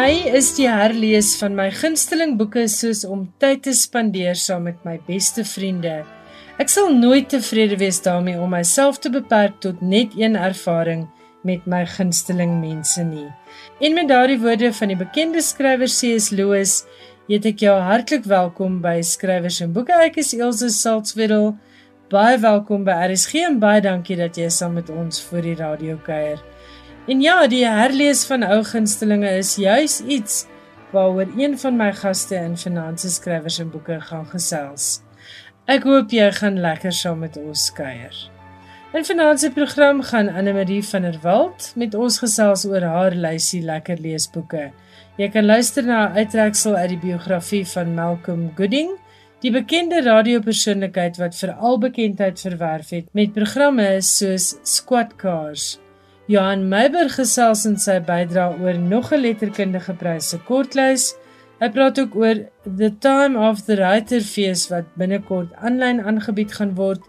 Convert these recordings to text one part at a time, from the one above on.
My is die herlees van my gunsteling boeke soos om tyd te spandeer saam met my beste vriende. Ek sal nooit tevrede wees daarmee om myself te beperk tot net een ervaring met my gunsteling mense nie. En met daardie woorde van die bekende skrywer C.S. Lewis, heet ek jou hartlik welkom by Skrywers en Boeke. Ek is Elsje Salzwetel. Baie welkom by RSG en baie dankie dat jy saam met ons vir die radio kuier. En ja, die herlees van ou gunstelinge is juis iets waaroor een van my gaste in Finansies Skrywers en Boeke gaan gesels. Ek hoop jy gaan lekker saam met ons kuier. In finansie program gaan Anne Marie van der Walt met ons gesels oor haar lysie lekker leesboeke. Jy kan luister na 'n uittreksel uit die biografie van Malcolm Gooding, die bekende radiopersoonlikheid wat veral bekendheid verwerf het met programme soos Squad Cars. Johan Meiber gesels in sy bydrae oor nog 'n letterkundige pryse kortlys. Hy praat ook oor The Time of the Writer Fees wat binnekort aanlyn aangebied gaan word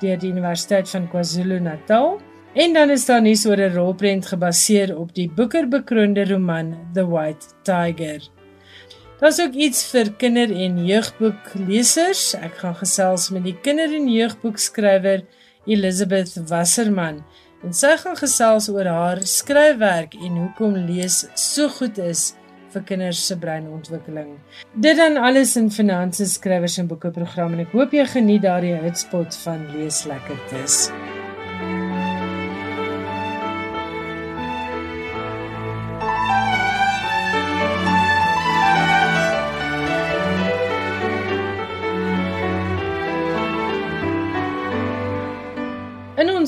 deur die Universiteit van KwaZulu-Natal. En dan is daar nuus oor 'n rolprent gebaseer op die Booker-bekroonde roman The White Tiger. Daar's ook iets vir kinder- en jeugboeklesers. Ek gaan gesels met die kinder- en jeugboekskrywer Elizabeth Wasserman en sy gaan gesels oor haar skryfwerk en hoekom lees so goed is vir kinders se breinontwikkeling. Dit dan alles in finansies skrywers en boeke program en ek hoop jy geniet daardie hitspot van lees lekkertes. In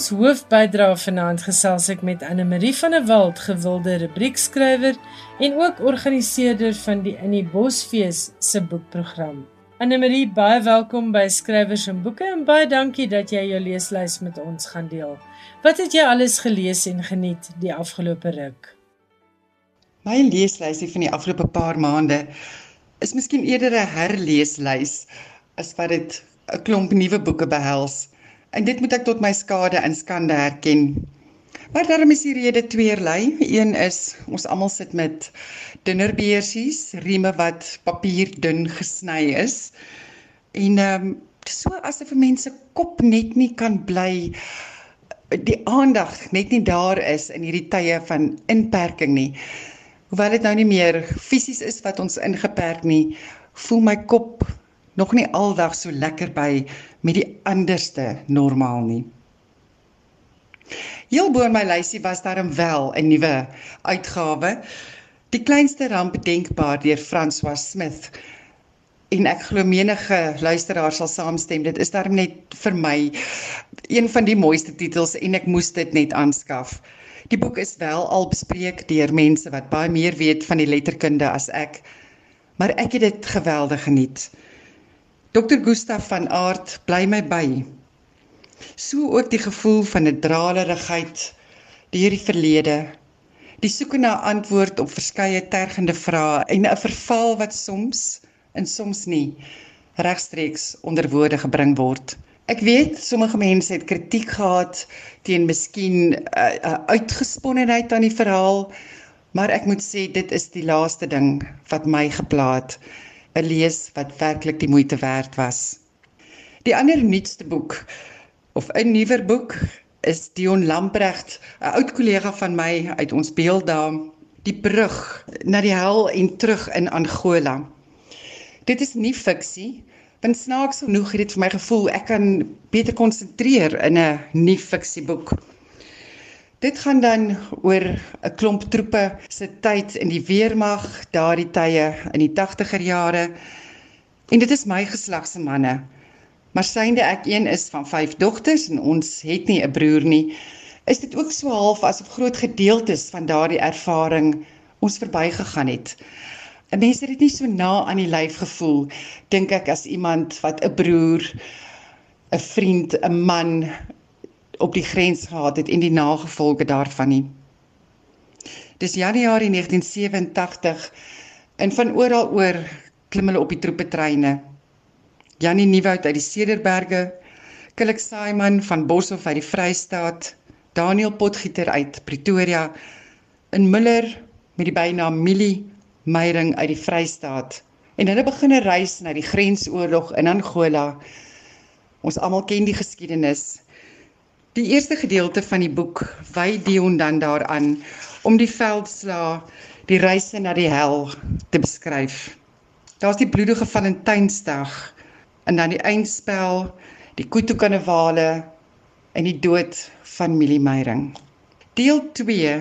ons hoofbydra vanaand gesels ek met Anne Marie van der Walt, gewilde rubriekskrywer en ook organiseerder van die In die Bosfees se boekprogram. Anne Marie, baie welkom by Skrywers en Boeke en baie dankie dat jy jou leeslys met ons gaan deel. Wat het jy alles gelees en geniet die afgelope ruk? My leeslysie van die afgelope paar maande is miskien eerder 'n herleeslys as wat dit 'n klomp nuwe boeke behels. En dit moet ek tot my skade en skande erken. Maar daarom is die rede tweerlei. Een is ons almal sit met dinnerbeersies, rieme wat papierdun gesny is. En ehm um, so asof mense kop net nie kan bly die aandag net nie daar is in hierdie tye van inperking nie. Hoewel dit nou nie meer fisies is wat ons ingeperk nie, voel my kop nog nie aldag so lekker by met die anderste normaal nie. Heel bo in my lysie was daar 'n wel 'n nuwe uitgawe. Die kleinste ramp denkbaar deur François Smith. En ek glo menige luisteraar sal saamstem, dit is daarom net vir my een van die mooiste titels en ek moes dit net aanskaf. Die boek is wel al bespreek deur mense wat baie meer weet van die letterkunde as ek, maar ek het dit geweldig geniet. Dr. Gustaf van Aart bly my by. So ook die gevoel van 'n dralerigheid deur die verlede. Die soeke na antwoord op verskeie tergende vrae en 'n verval wat soms en soms nie regstreeks onder woorde gebring word. Ek weet sommige mense het kritiek gehad teen miskien 'n uh, uh, uitgesponnenheid aan die verhaal, maar ek moet sê dit is die laaste ding wat my geplaat het 'n lees wat werklik die moeite werd was. Die ander nuutste boek of 'n nuwer boek is Dion Lamprecht, 'n oud kollega van my uit ons beelddaam, Die brug na die hel en terug in Angola. Dit is nie fiksie, want snaaks genoeg het dit vir my gevoel ek kan beter konsentreer in 'n nie fiksieboek. Dit gaan dan oor 'n klomp troepe se tyd in die weermag, daardie tye in die 80er jare. En dit is my geslag se manne. Maar synde ek een is van vyf dogters en ons het nie 'n broer nie, is dit ook so half asof groot gedeeltes van daardie ervaring ons verbygegaan het. 'n Mens het dit nie so na aan die lyf gevoel, dink ek as iemand wat 'n broer, 'n vriend, 'n man op die grens gehad het en die nagevolge daarvan nie. Dis Januarie 1987 en van oral oor klim hulle op die troepetreine. Janie Nieuwoud uit die Cederberge, Kilik Simon van Boshoff uit die Vrystaat, Daniel Potgieter uit Pretoria, in Miller, met die bynaam Millie Meyering uit die Vrystaat. En hulle begin 'n reis na die grensoorlog in Angola. Ons almal ken die geskiedenis. Die eerste gedeelte van die boek wy Dion dan daaraan om die veldslae, die reise na die hel te beskryf. Daar's die bloedige Valentynsdag en dan die eindspel, die Kutu-karnavale en die dood van Millie Meyering. Deel 2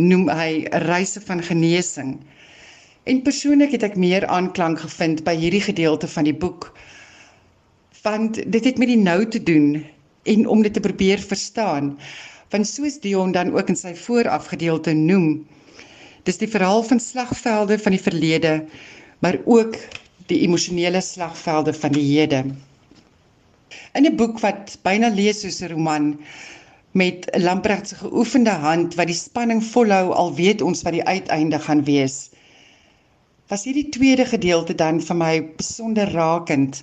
noem hy 'n reise van genesing. En persoonlik het ek meer aanklank gevind by hierdie gedeelte van die boek want dit het met die nou te doen en om dit te probeer verstaan. Want soos Dion dan ook in sy voorafgedeelte noem, dis die verhaal van slagvelde van die verlede, maar ook die emosionele slagvelde van die hede. In 'n boek wat byna lees soos 'n roman met Lamprecht se geoefende hand wat die spanning volhou al weet ons wat die uiteinde gaan wees. Was hierdie tweede gedeelte dan vir my besonder rakend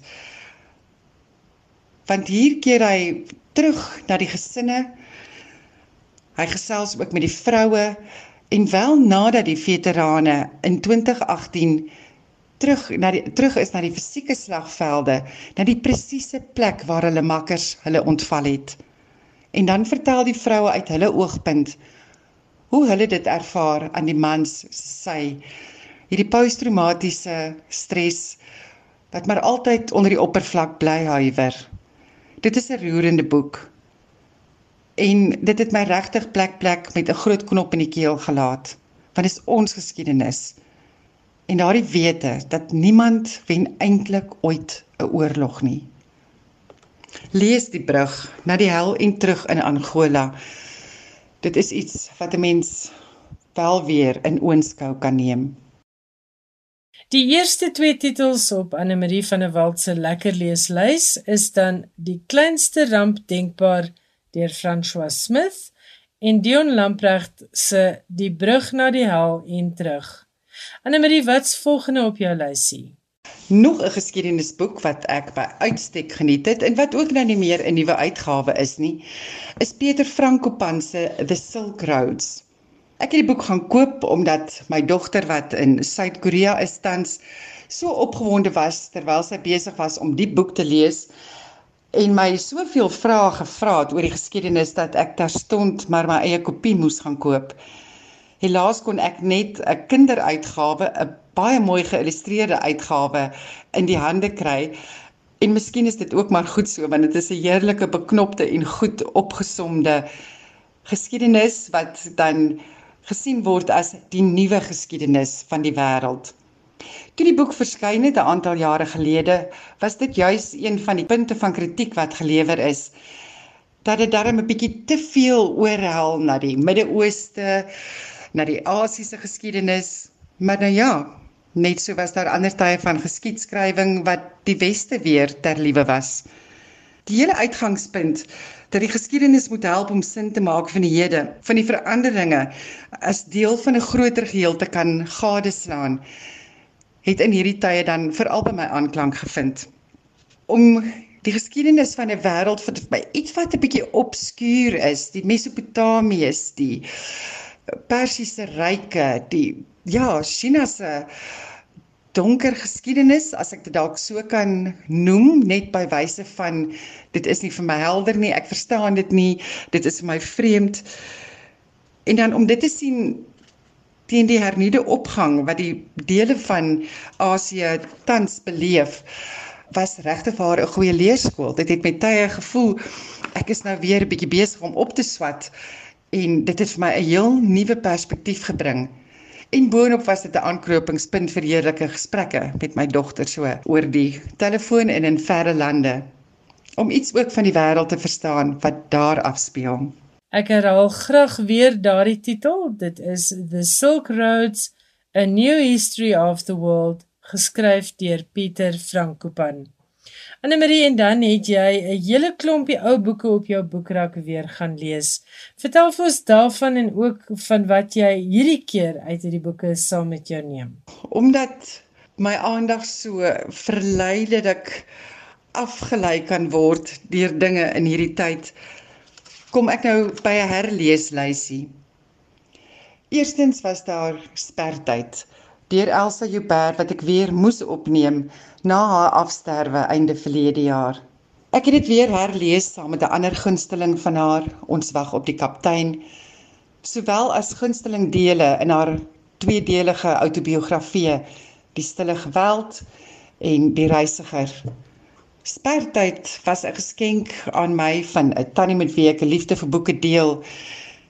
want hier keer hy terug na die gesinne. Hy gesels ook met die vroue en wel nadat die veterane in 2018 terug na die terug is na die fisieke slagvelde, na die presiese plek waar hulle makkers hulle ontval het. En dan vertel die vroue uit hulle oogpunt hoe hulle dit ervaar aan die mans sy hierdie posttraumatiese stres wat maar altyd onder die oppervlak bly huiwer. Dit is 'n roerende boek. En dit het my regtig plek plek met 'n groot knop in die keel gelaat. Want dit is ons geskiedenis. En daardie wete dat niemand wen eintlik ooit 'n oorlog nie. Lees die brug na die hel en terug in Angola. Dit is iets wat 'n mens wel weer in oënskou kan neem. Die eerste twee titels op Anne-Marie van der Walt se lekker leeslys is dan Die kleinste ramp denkbaar deur François Smith en Dion Lamprecht se Die brug na die hel en terug. Anne-Marie, wat's volgende op jou lysie? Nog 'n geskiedenisboek wat ek by uitstek geniet het en wat ook nou nie meer 'n nuwe uitgawe is nie, is Pieter Frankopan se The Silk Roads. Ek het die boek gaan koop omdat my dogter wat in Suid-Korea is tans so opgewonde was terwyl sy besig was om die boek te lees en my soveel vrae gevra het oor die geskiedenis dat ek terstond maar my eie kopie moes gaan koop. Helaas kon ek net 'n kinderuitgawe, 'n baie mooi geïllustreerde uitgawe in die hande kry. En miskien is dit ook maar goed so want dit is 'n heerlike beknopte en goed opgesomde geskiedenis wat dan gesien word as die nuwe geskiedenis van die wêreld. Toe die boek verskyn het 'n aantal jare gelede, was dit juis een van die punte van kritiek wat gelewer is dat dit darem 'n bietjie te veel oorhel na die Midde-Ooste, na die Asiëse geskiedenis, maar nou ja, net so was daar ander tye van geskiedskrywing wat die Weste weer ter liewe was. Die hele uitgangspunt dat die geskiedenis moet help om sin te maak van die hede, van die veranderinge as deel van 'n groter geheel te kan gadeslaan, het in hierdie tye dan veral by my aanklank gevind. Om die geskiedenis van 'n wêreld wat by iets wat 'n bietjie obskuur is, die Mesopotamiërs, die Persiese ryke, die ja, China se donker geskiedenis as ek dit dalk so kan noem net by wyse van dit is nie vir my helder nie ek verstaan dit nie dit is vir my vreemd. En dan om dit te sien teen die hernieude opgang wat die dele van Asië tans beleef was regtig vir haar 'n goeie leerskool. Dit het met tye gevoel ek is nou weer 'n bietjie besig om op te swat en dit het vir my 'n heel nuwe perspektief gebring En boonop was dit 'n aanknopingspunt vir heerlike gesprekke met my dogter so oor die telefoon en in verre lande om iets ook van die wêreld te verstaan wat daar afspeel. Ek herhaal graag weer daardie titel. Dit is The Silk Roads: A New History of the World, geskryf deur Pieter Frankopan. Anne-Marie en dan het jy 'n hele klompie ou boeke op jou boekrak weer gaan lees. Vertel vir ons daarvan en ook van wat jy hierdie keer uit hierdie boeke saam met jou neem. Omdat my aandag so verleidelik afgelei kan word deur dinge in hierdie tyd, kom ek nou by 'n herleeslysie. Eerstens was daar spertyd deur Elsa Joubert wat ek weer moes opneem na haar afsterwe einde verlede jaar. Ek het dit weer herlees saam met 'n ander gunsteling van haar, Ons wag op die kaptein, sowel as gunsteling dele in haar tweedelige outobiografie, Die stille geweld en Die reisiger. Spertyd was 'n geskenk aan my van 'n tannie met wie ek 'n liefde vir boeke deel.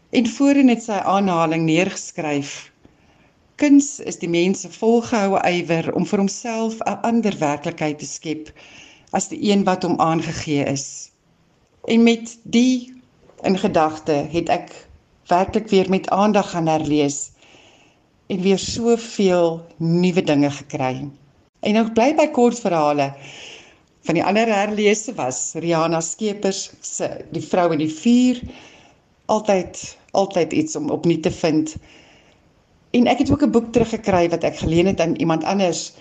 En voorin het sy aanhaling neergeskryf: Kuns is die mens se volgehoue ywer om vir homself 'n ander werklikheid te skep as die een wat hom aangegee is. En met die in gedagte het ek werklik weer met aandag gaan herlees en weer soveel nuwe dinge gekry. En nou bly by kortverhale van die ander herlese was Rihanna Skeepers se Die vrou in die vuur altyd altyd iets om opnuut te vind. En ek het ook 'n boek teruggekry wat ek geleen het aan iemand anders,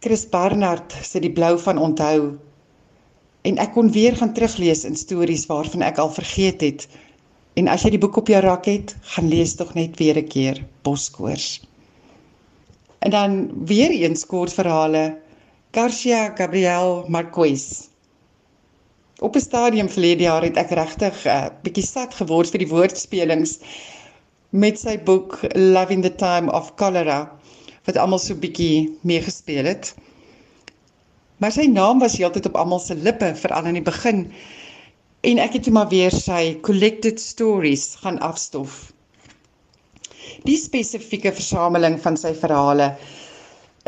Chris Barnard se Die blou van onthou. En ek kon weer gaan teruglees in stories waarvan ek al vergeet het. En as jy die boek op jou rak het, gaan lees tog net weer 'n keer Boskoors. En dan weer eens kort verhale Garcia Gabriel Marquez. Op 'n stadium verlede jaar het ek regtig 'n uh, bietjie sat geword vir die woordspelings met sy boek Loving the Time of Cholera wat almal so bietjie meegespeel het. Maar sy naam was heeltyd op almal se lippe veral aan die begin en ek het toe maar weer sy collected stories gaan afstof. Die spesifieke versameling van sy verhale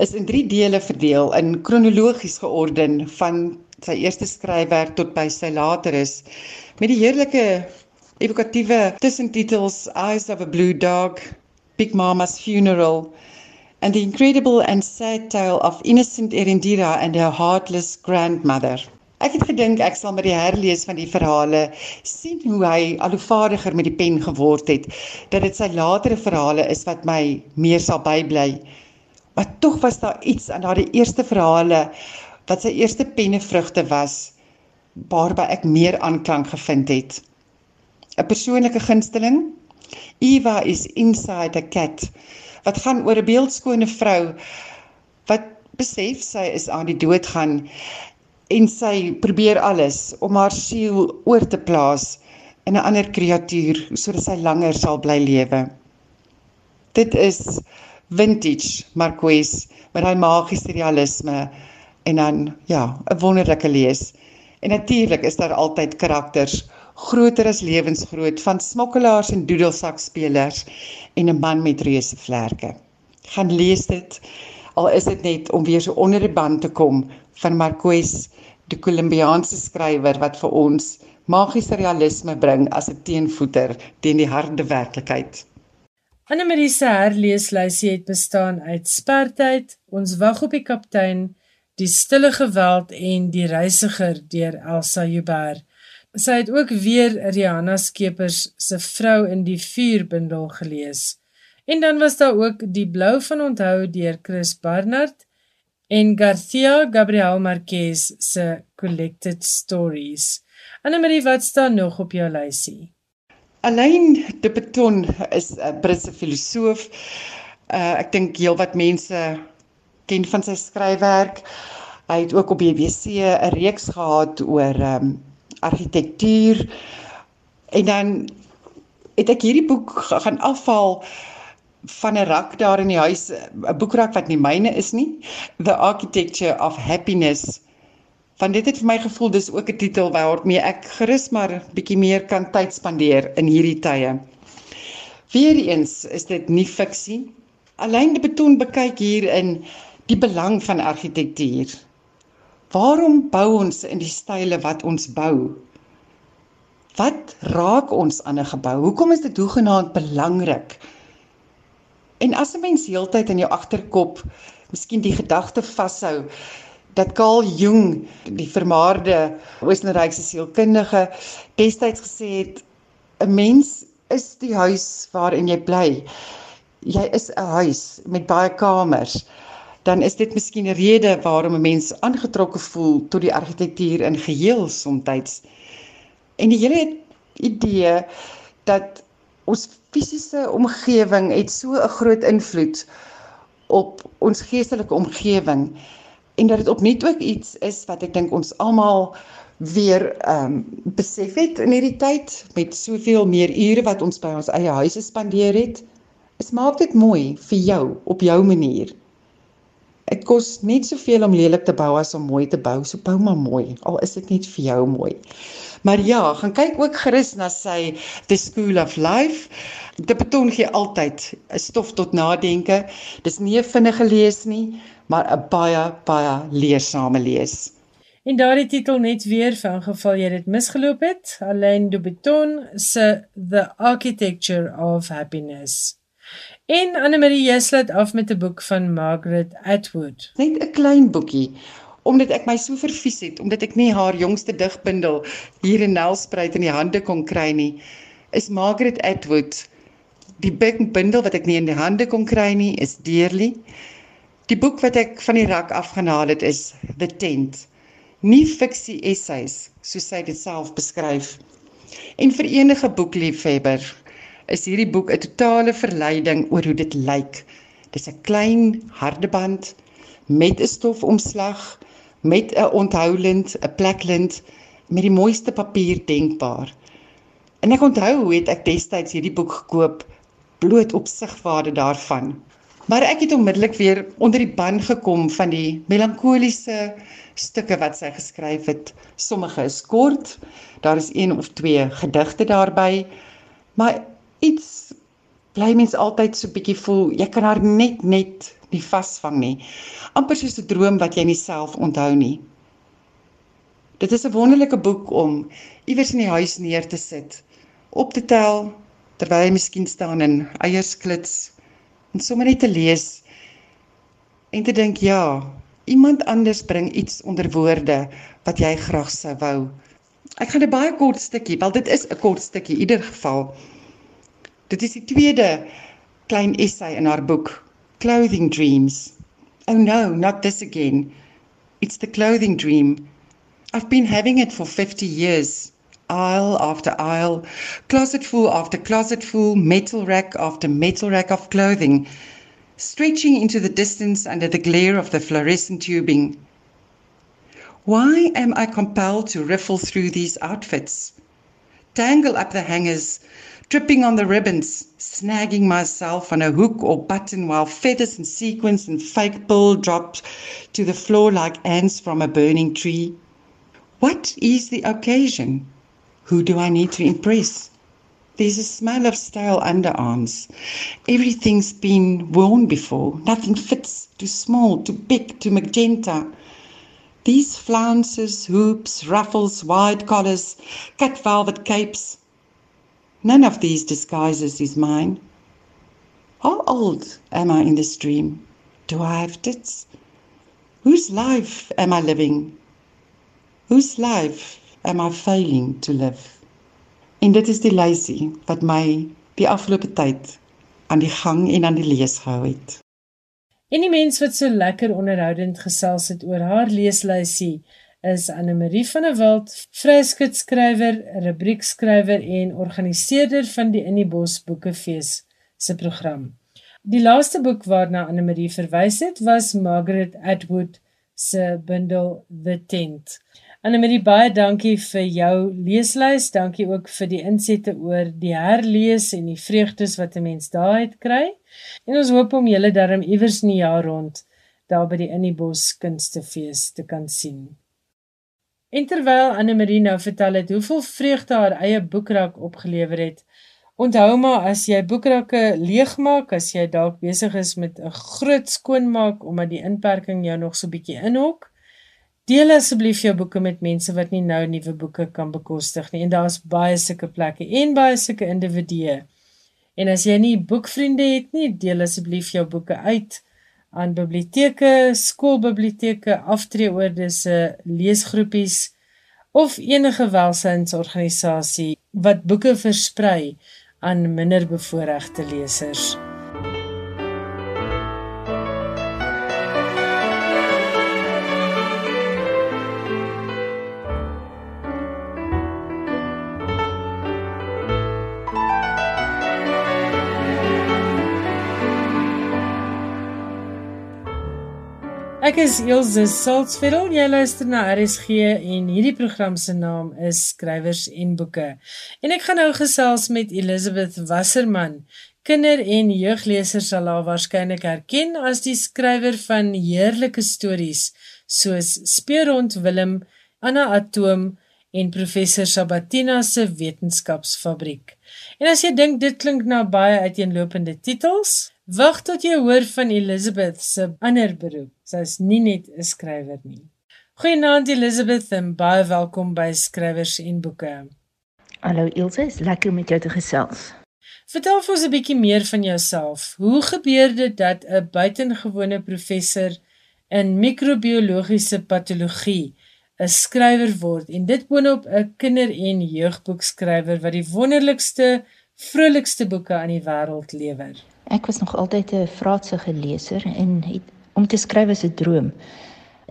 is in 3 dele verdeel in kronologies georden van sy eerste skryfwerk tot by sy lateres met die heerlike evokatiewe tussentitels Eyes of a Blue Dog, Big Mama's Funeral and the incredible and sad tale of innocent Erendira and her heartless grandmother. Ek het gedink ek sal met die herlees van die verhale sien hoe hy al hoe vaardiger met die pen geword het, dat dit sy latere verhale is wat my meer sal bybly. Maar tog was daar iets aan daardie eerste verhale wat sy eerste pennevrugte was waarby ek meer aanklank gevind het. 'n Persoonlike gunsteling, Eva is inside a cat wat gaan oor 'n beeldskone vrou wat besef sy is aan die dood gaan en sy probeer alles om haar siel oor te plaas in 'n ander kreatuur sodat sy langer sal bly lewe. Dit is vintage Marquez met daai magiese realisme en dan ja, 'n wonderlike lees. En natuurlik is daar altyd karakters groter as lewensgroot van smokkelaars en doedelsak-spelers en 'n man met reuse vlerke. Gaan lees dit al is dit net om weer so onder die band te kom van Marquez, die Kolumbiaanse skrywer wat vir ons magiese realisme bring as 'n teenvoeter teen die harde werklikheid. Annemarie se herleeslysie het bestaan uit Spertyd, Ons wag op die kaptein, Die stille geweld en Die reisiger deur Elsa Joubert. Sy het ook weer Rihanna Skeepers se Vrou in die vuur bundel gelees. En dan was daar ook Die blou van onthou deur Chris Barnard en Garcia Gabriel Marquez se Collected Stories. Annemarie, wat staan nog op jou lysie? Alain de Botton is 'n Britse filosoof. Uh ek dink heelwat mense ken van sy skryfwerk. Hy het ook op BBC 'n reeks gehad oor um, argitektuur. En dan het ek hierdie boek gaan afhaal van 'n rak daar in die huis, 'n boekrak wat nie myne is nie, The Architecture of Happiness want dit het vir my gevoel dis ook 'n titel waarmee ek gerus maar bietjie meer kan tyd spandeer in hierdie tye. Weereens is dit nie fiksie. Alleen die betoon bekyk hier in die belang van argitektuur. Waarom bou ons in die style wat ons bou? Wat raak ons aan 'n gebou? Hoekom is dit hoegenaamd belangrik? En as 'n mens heeltyd in jou agterkop miskien die gedagte vashou dat Carl Jung, die vermaarde Oostenrykse sielkundige, destyds gesê het 'n mens is die huis waarin jy bly. Jy is 'n huis met baie kamers. Dan is dit miskien 'n rede waarom 'n mens aangetrokke voel tot die argitektuur in geheel soms. En die hele idee dat ons fisiese omgewing het so 'n groot invloed op ons geestelike omgewing en dat dit opnuut ook iets is wat ek dink ons almal weer ehm um, besef het in hierdie tyd met soveel meer ure wat ons by ons eie huise spandeer het. Dit maak dit mooi vir jou op jou manier. Dit kos net soveel om lelik te bou as om mooi te bou. So bou maar mooi, al is dit net vir jou mooi. Maar ja, gaan kyk ook gerus na sy The School of Life. Dit beton gee altyd 'n stof tot nadenke. Dis nie 'n vinnige lees nie, maar 'n baie baie leersame lees. En daardie titel net weer vir ingeval jy dit misgeloop het, Alain de Botton se The Architecture of Happiness. En Anne-Marie Jeslet af met 'n boek van Margaret Atwood. Net 'n klein boekie omdat ek my so vervies het omdat ek nie haar jongste digbundel hier in Nelspruit in die hande kon kry nie. Is Margaret Atwood die bundel wat ek nie in die hande kon kry nie is Dearly. Die boek wat ek van die rak afgehaal het is The Tent. Nie fiksie essays soos sy dit self beskryf. En vir enige boekliefhebber is hierdie boek 'n totale verleiding oor hoe dit lyk. Dis 'n klein harde band met 'n stofomslag, met 'n onthoulend, 'n pleklint met die mooiste papier denkbaar. En ek onthou hoe het ek destyds hierdie boek gekoop bloot op sigwaarde daarvan. Maar ek het onmiddellik weer onder die ban gekom van die melankoliese stukke wat sy geskryf het. Sommige is kort, daar is een of twee gedigte daarbey, maar iets bly mens altyd so bietjie voel jy kan haar net net nie vasvang nie. Amper soos 'n droom wat jy nie self onthou nie. Dit is 'n wonderlike boek om iewers in die huis neer te sit op te tel terwyl jy miskien staan in eiersklits en sommer net te lees en te dink ja iemand anders bring iets onder woorde wat jy graag sou wou. Ek gaan 'n baie kort stukkie wel dit is 'n kort stukkie in ieder geval Dit is die tweede klein essay in haar boek, Clothing Dreams. Oh no, not this again. It's the clothing dream. I've been having it for 50 years. Aisle after aisle, closet full after closet full, metal rack after metal rack of clothing, stretching into the distance under the glare of the fluorescent tubing. Why am I compelled to riffle through these outfits? Tangle up the hangers, tripping on the ribbons, snagging myself on a hook or button while feathers and sequins and fake pearl drop to the floor like ants from a burning tree. What is the occasion? Who do I need to impress? There's a smell of stale underarms. Everything's been worn before. Nothing fits. Too small, too big, too magenta. These flounces, hoops, ruffles, wide collars, cut velvet capes, None of these disguises is mine. How old am I in this dream? Do I have tits? Whose life am I living? Whose life am I failing to live? En dit is die lysie wat my die afgelope tyd aan die gang en aan die lees gehou het. En die mens wat so lekker onderhoudend gesels het oor haar leeslysie is Anne Marie van der Walt, vryskutskrywer, rubriekskrywer en organiseerder van die In die Bos Boekefees se program. Die laaste boek waarna Anne Marie verwys het, was Margaret Atwood se bundel The Tent. Anne Marie, baie dankie vir jou leeslys. Dankie ook vir die insette oor die herlees en die vreugdes wat 'n mens daaruit kry. En ons hoop om julle darm iewers in die jaar rond daar by die In die Bos Kunstefees te kan sien. En terwyl Anne Marie nou vertel het hoeveel vreugde haar eie boekrak opgelewer het, onthou maar as jy boekrakke leegmaak, as jy dalk besig is met 'n groot skoonmaak omdat die inperking jou nog so bietjie inhok, deel asseblief jou boeke met mense wat nie nou nuwe boeke kan bekostig nie. En daar's baie sulke plekke en baie sulke individue. En as jy nie boekvriende het nie, deel asseblief jou boeke uit aan biblioteke, skoolbiblioteke, aftreeoordes, leesgroepies of enige welsynsorganisasie wat boeke versprei aan minderbevoorregte lesers. Ek is Elsje Salzveld. Jy luister na RSG en hierdie program se naam is Skrywers en Boeke. En ek gaan nou gesels met Elizabeth Wasserman. Kinder- en jeugleesers sal haar waarskynlik herken as die skrywer van heerlike stories soos Speurhond Willem, Anna Atoom en Professor Sabatina se Wetenskapsfabriek. En as jy dink dit klink na baie uiteenlopende titels, Wag tot jy hoor van Elizabeth se ander beroep. Sy is nie net 'n skrywer nie. Goeienaand Elizabeth en baie welkom by Skrywers en Boeke. Hallo Ilse, is lekker om met jou te gesels. Vertel vir ons 'n bietjie meer van jouself. Hoe gebeur dit dat 'n buitengewone professor in microbiologiese patologie 'n skrywer word en dit boonop 'n kinder- en jeugboekskrywer wat die wonderlikste, vrolikste boeke aan die wêreld lewer? Ek was nog altyd 'n vraatsige leser en het, om te skryf was 'n droom.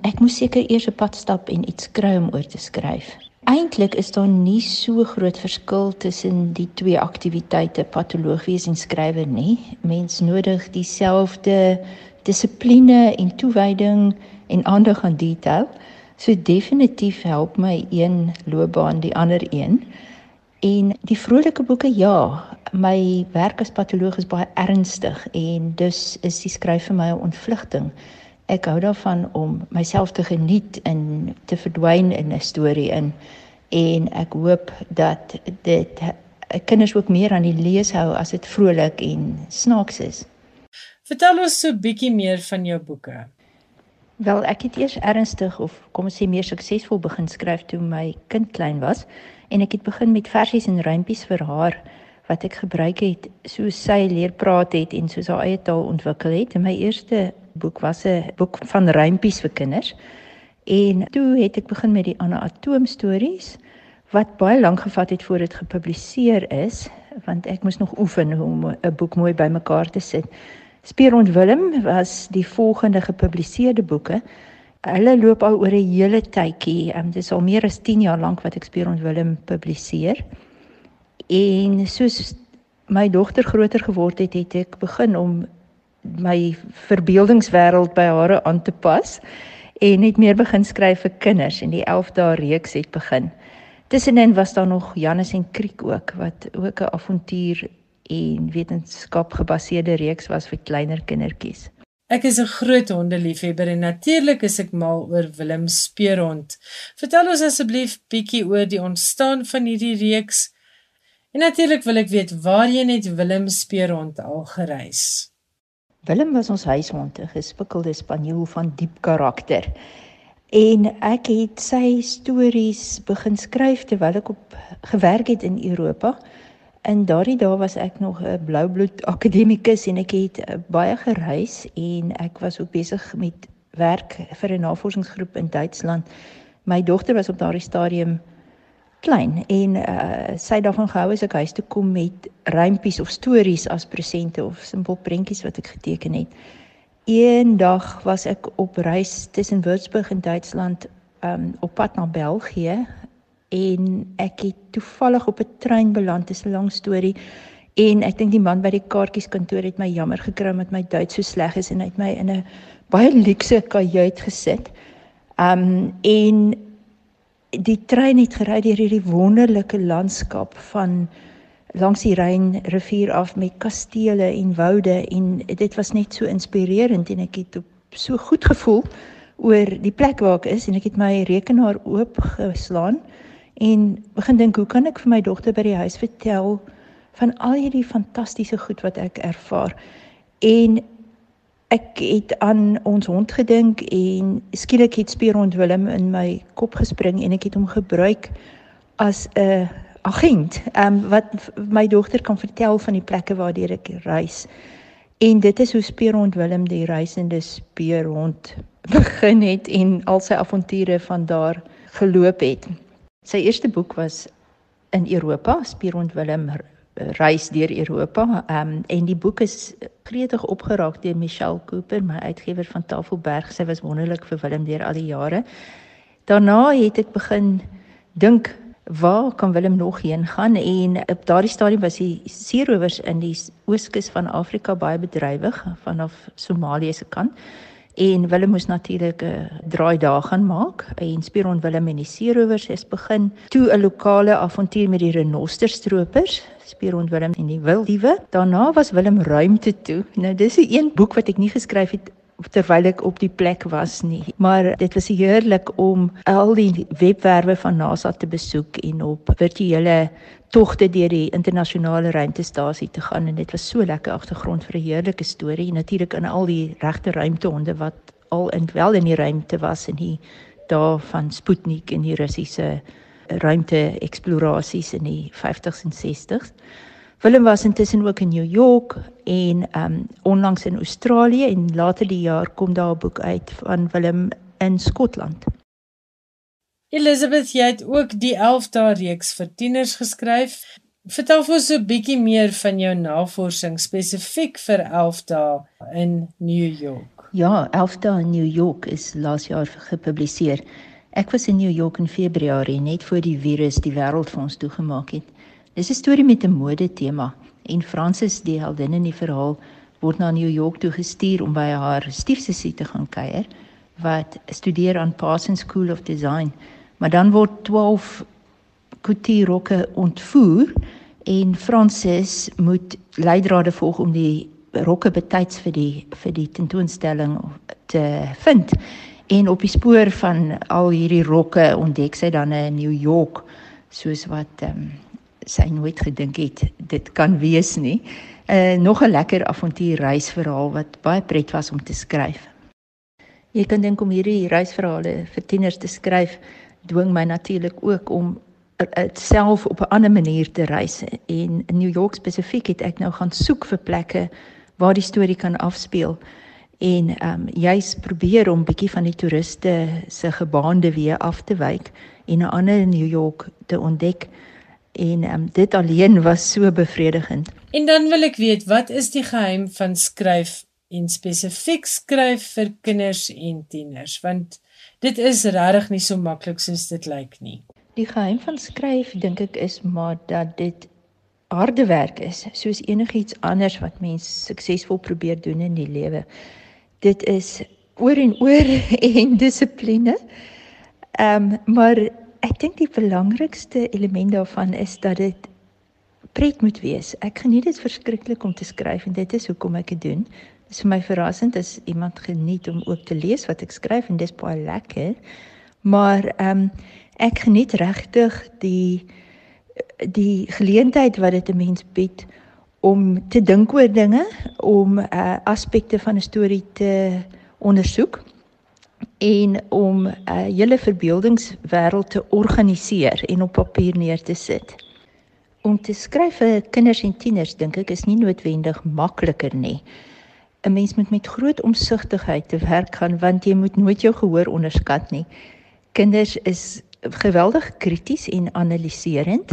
Ek moes seker eers 'n pad stap en iets kry om oor te skryf. Eintlik is daar nie so groot verskil tussen die twee aktiwiteite, patoloog wees en skrywer nie. Mens nodig dieselfde dissipline en toewyding en aandag aan detail. So definitief help my een loopbaan die ander een. En die vrolike boeke ja, my werk as patoloog is baie ernstig en dus is die skryf vir my 'n ontvlugting. Ek hou daarvan om myself te geniet en te verdwyn in 'n storie in en ek hoop dat dit kinders ook meer aan die lees hou as dit vrolik en snaaks is. Vertel ons so 'n bietjie meer van jou boeke. Wel, ek het eers ernstig of kom ons sê meer suksesvol begin skryf toe my kind klein was en ek het begin met versies en rympies vir haar wat ek gebruik het soos sy leer praat het en soos haar eie taal ontwikkel het. En my eerste boek was 'n boek van rympies vir kinders. En toe het ek begin met die Anna Atoom stories wat baie lank gevat het voor dit gepubliseer is want ek moes nog oefen om 'n boek mooi bymekaar te sit. Speurhond Willem was die volgende gepubliseerde boeke. Hulle loop al oor 'n hele tydjie. Um, dit is al meer as 10 jaar lank wat ek Speurhond Willem publiseer. En soos my dogter groter geword het, het ek begin om my verbeeldingswêreld by haar aan te pas en net meer begin skryf vir kinders en die 11 dae reeks het begin. Tussenin was daar nog Janus en Kriek ook wat ook 'n avontuur en wetenskap gebaseerde reeks was vir kleiner kindertjies. Ek is 'n groot hondeliefhebber en natuurlik is ek mal oor Willem Speurhond. Vertel ons asseblief bietjie oor die ontstaan van hierdie reeks En natuurlik wil ek weet waar jy net Willem Speurhond al gereis. Willem was ons huishond, 'n gespikkelde spaniel van diep karakter. En ek het sy stories begin skryf terwyl ek op gewerk het in Europa. In daardie dae was ek nog 'n bloubloed akademikus en ek het eh, baie gereis en ek was ook besig met werk vir 'n navorsingsgroep in Duitsland. My dogter was op daardie stadium klein en uh, sy daarvan gehou as ek huis toe kom met rympies of stories as presente of simpel prentjies wat ek geteken het. Eendag was ek op reis tussen Würzburg en Duitsland um, op pad na België en ek het toevallig op 'n trein beland, dis 'n lang storie. En ek dink die man by die kaartjieskantoor het my jammer gekry met my Duits so sleg is en hy het my in 'n baie luukse kajuit gesit. Um en die trein het gery deur hierdie wonderlike landskap van langs die Rein rivier af met kastele en woude en dit was net so inspirerend en ek het so goed gevoel oor die plek waar ek is en ek het my rekenaar oop geslaan en begin dink hoe kan ek vir my dogter by die huis vertel van al hierdie fantastiese goed wat ek ervaar en Ek het aan ons hond gedink en skielik het Speurhond Willem in my kop gespring en ek het hom gebruik as 'n agent, um, wat my dogter kan vertel van die plekke waardeur ek reis. En dit is hoe Speurhond Willem die reisende speurhond begin het en al sy avonture van daar geloop het. Sy eerste boek was in Europa, Speurhond Willem reis deur Europa. Ehm um, en die boek is gretig opgeraak deur Michelle Cooper, my uitgewer van Tafelberg. Sy was wonderlik vir Willem deur al die jare. Daarna het ek begin dink waar kan Willem nog heen gaan en op daardie stadium was die seerowers in die ooskus van Afrika baie bedrywig vanaf Somalië se kant. En Willem moes natuurlik 'n uh, draai daar gaan maak. En Spiron Willem en die seerowers het begin toe 'n lokale avontuur met die renosterstropers, Spiron Willem en die wildiewe. Daarna was Willem ruimte toe. Nou dis 'n een boek wat ek nie geskryf het terwyl ek op die plek was nie. Maar dit was heerlik om al die webwerwe van NASA te besoek en op virtuele togte deur die internasionale ruimtestasie te gaan en dit was so lekker agtergrond vir 'n heerlike storie en natuurlik in al die regte ruimtehonde wat al in wel in die ruimte was en hier daar van Sputnik en die Russiese ruimte eksplorasies in die 50s en 60s. Willem was intussen ook in New York en um onlangs in Australië en later die jaar kom daar 'n boek uit van Willem in Skotland. Elizabeth, jy het ook die 11 dae reeks vir tieners geskryf. Vertel vir ons so 'n bietjie meer van jou navorsing spesifiek vir 11 dae in New York. Ja, 11 dae in New York is laas jaar gepubliseer. Ek was in New York in Februarie net voor die virus die wêreld vir ons toegemaak het. Dis 'n storie met 'n mode tema en Frances, die heldin in die verhaal, word na New York toe gestuur om by haar stiefsussie te gaan kuier wat studeer aan Parsons School of Design. Maar dan word 12 couture ontvoer en Francis moet leidrade volg om die rokke betyds vir die vir die tentoonstelling te vind. En op die spoor van al hierdie rokke ontdek sy dan 'n New York soos wat ehm um, sy nooit gedink het dit kan wees nie. 'n uh, Nog 'n lekker avontuurreisverhaal wat baie pret was om te skryf. Jy kan dink om hierdie reisverhale vir tieners te skryf dwing my natuurlik ook om self op 'n ander manier te reis en in New York spesifiek het ek nou gaan soek vir plekke waar die storie kan afspeel en ehm um, juis probeer om bietjie van die toeriste se gebaande weer af te wyk en 'n ander New York te ontdek en um, dit alleen was so bevredigend. En dan wil ek weet wat is die geheim van skryf en spesifiek skryf vir kinders en tieners want dit is regtig nie so maklik soos dit lyk nie. Die geheim van skryf dink ek is maar dat dit harde werk is, soos enigiets anders wat mens suksesvol probeer doen in die lewe. Dit is oor en oor en dissipline. Ehm um, maar ek dink die belangrikste element daarvan is dat dit pret moet wees. Ek geniet dit verskriklik om te skryf en dit is hoekom ek dit doen. Dit is vir my verrassend as iemand geniet om ook te lees wat ek skryf en dis baie lekker. Maar ehm um, ek geniet regtig die die geleentheid wat dit 'n mens bied om te dink oor dinge, om uh, aspekte van 'n storie te ondersoek en om 'n uh, hele verbeeldingswêreld te organiseer en op papier neer te sit. Om te skryf vir kinders en tieners dink ek is nie noodwendig makliker nie. 'n mens moet met groot omsigtigheid te werk gaan want jy moet nooit jou gehoor onderskat nie. Kinders is geweldig krities en analiserend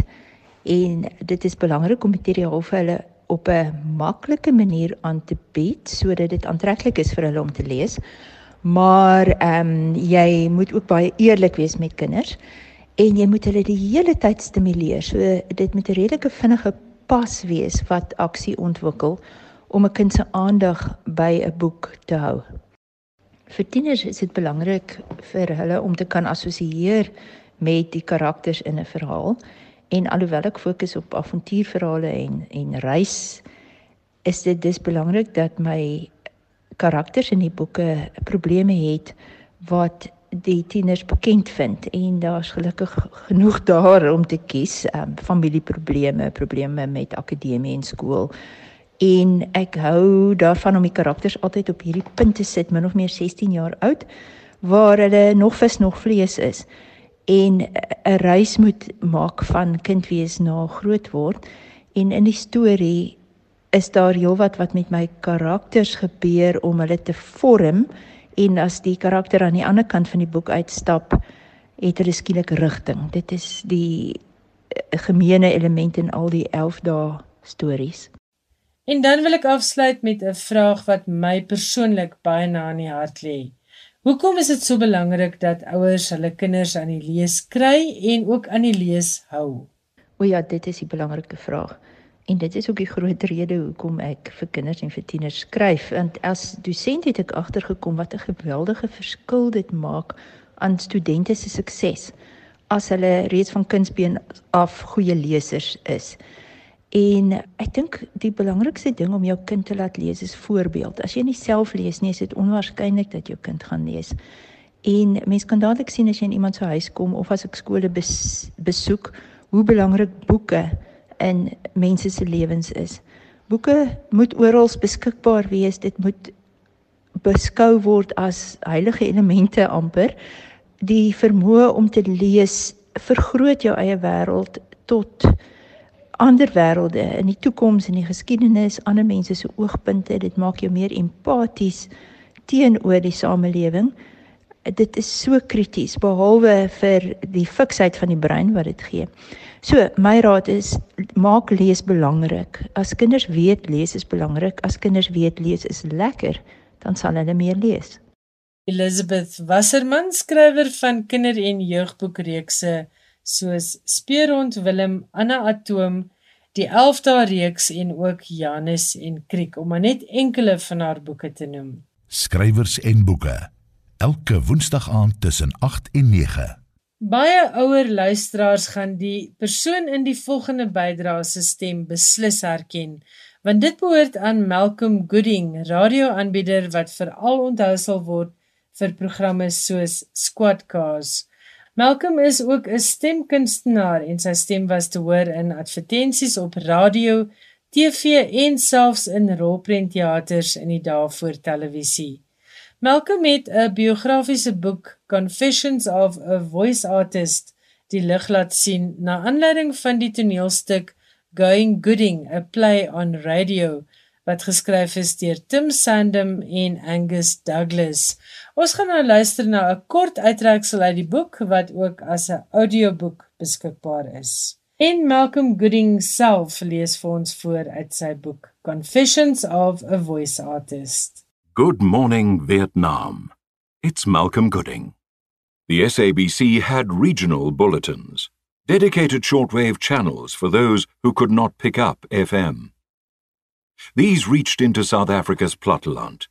en dit is belangrik om materiaal vir hulle op 'n maklike manier aan te bied sodat dit aantreklik is vir hulle om te lees. Maar ehm um, jy moet ook baie eerlik wees met kinders en jy moet hulle die hele tyd stimuleer. So dit moet 'n redelike vinnige pas wees wat aksie ontwikkel om 'n kind se aandag by 'n boek te hou. Vir tieners is dit belangrik vir hulle om te kan assosieer met die karakters in 'n verhaal en alhoewel ek fokus op avontuurverhale en en reis is dit dis belangrik dat my karakters in die boeke probleme het wat die tieners bekend vind. En daar's gelukkig genoeg daar om te kies um, familieprobleme probleme met akademie en skool. En ek hou daarvan om die karakters altyd op hierdie punt te sit min of meer 16 jaar oud waar hulle nog vis nog vlees is. En 'n reis moet maak van kind wees na groot word. En in die storie is daar heelwat wat met my karakters gebeur om hulle te vorm en as die karakter aan die ander kant van die boek uitstap het hulle skielik rigting dit is die eh, gemeene element in al die 11 dae stories En dan wil ek afsluit met 'n vraag wat my persoonlik baie na in die hart lê. Hoekom is dit so belangrik dat ouers hulle kinders aan die lees kry en ook aan die lees hou? O ja, dit is 'n belangrike vraag. En dit is ook die groot rede hoekom ek vir kinders en vir tieners skryf. Want as dosent het ek agtergekom wat 'n geweldige verskil dit maak aan studente se sukses as hulle reeds van kindsbeen af goeie lesers is. En ek dink die belangrikste ding om jou kind te laat lees is voorbeeld. As jy nie self lees nie, is dit onwaarskynlik dat jou kind gaan lees. En mens kan dadelik sien as jy in iemand se huis kom of as ek skole bes, besoek, hoe belangrik boeke in mense se lewens is. Boeke moet oral beskikbaar wees. Dit moet beskou word as heilige elemente amper. Die vermoë om te lees vergroot jou eie wêreld tot ander wêrelde in die toekoms en die geskiedenis, ander mense se oogpunte, dit maak jou meer empaties teenoor die samelewing. Dit is so krities behalwe vir die fiksheid van die brein wat dit gee. So, my raad is maak lees belangrik. As kinders weet lees is belangrik, as kinders weet lees is lekker, dan sal hulle meer lees. Elizabeth Wasserman, skrywer van kinder- en jeugboekreekse soos Speerhond Willem, Anna Atoom, die 11 dae reeks en ook Janus en Kriek om maar net enkele van haar boeke te noem. Skrywers en boeke. Elke Woensdag aand tussen 8 en 9. Baie ouer luisteraars gaan die persoon in die volgende bydrae se stem beslis herken, want dit behoort aan Malcolm Gooding, radioaanbieder wat veral onthou sal word vir programme soos Squad Cars. Malcolm is ook 'n stemkunstenaar en sy stem was te hoor in advertensies op radio, TV en selfs in rolprentteaters in die dae voor televisie. Malcolm het 'n biografiese boek Confessions of a Voice Artist die lig laat sien na aanleiding van die toneelstuk Going Gooding, a play on radio wat geskryf is deur Tim Sandham en Angus Douglas. Ons gaan nou luister na 'n kort uittreksel uit die boek wat ook as 'n audioboek beskikbaar is. En Malcolm Gooding self lees vir ons voor uit sy boek Confessions of a Voice Artist. Good morning, Vietnam. It's Malcolm Gooding. The SABC had regional bulletins, dedicated shortwave channels for those who could not pick up FM. These reached into South Africa's platteland,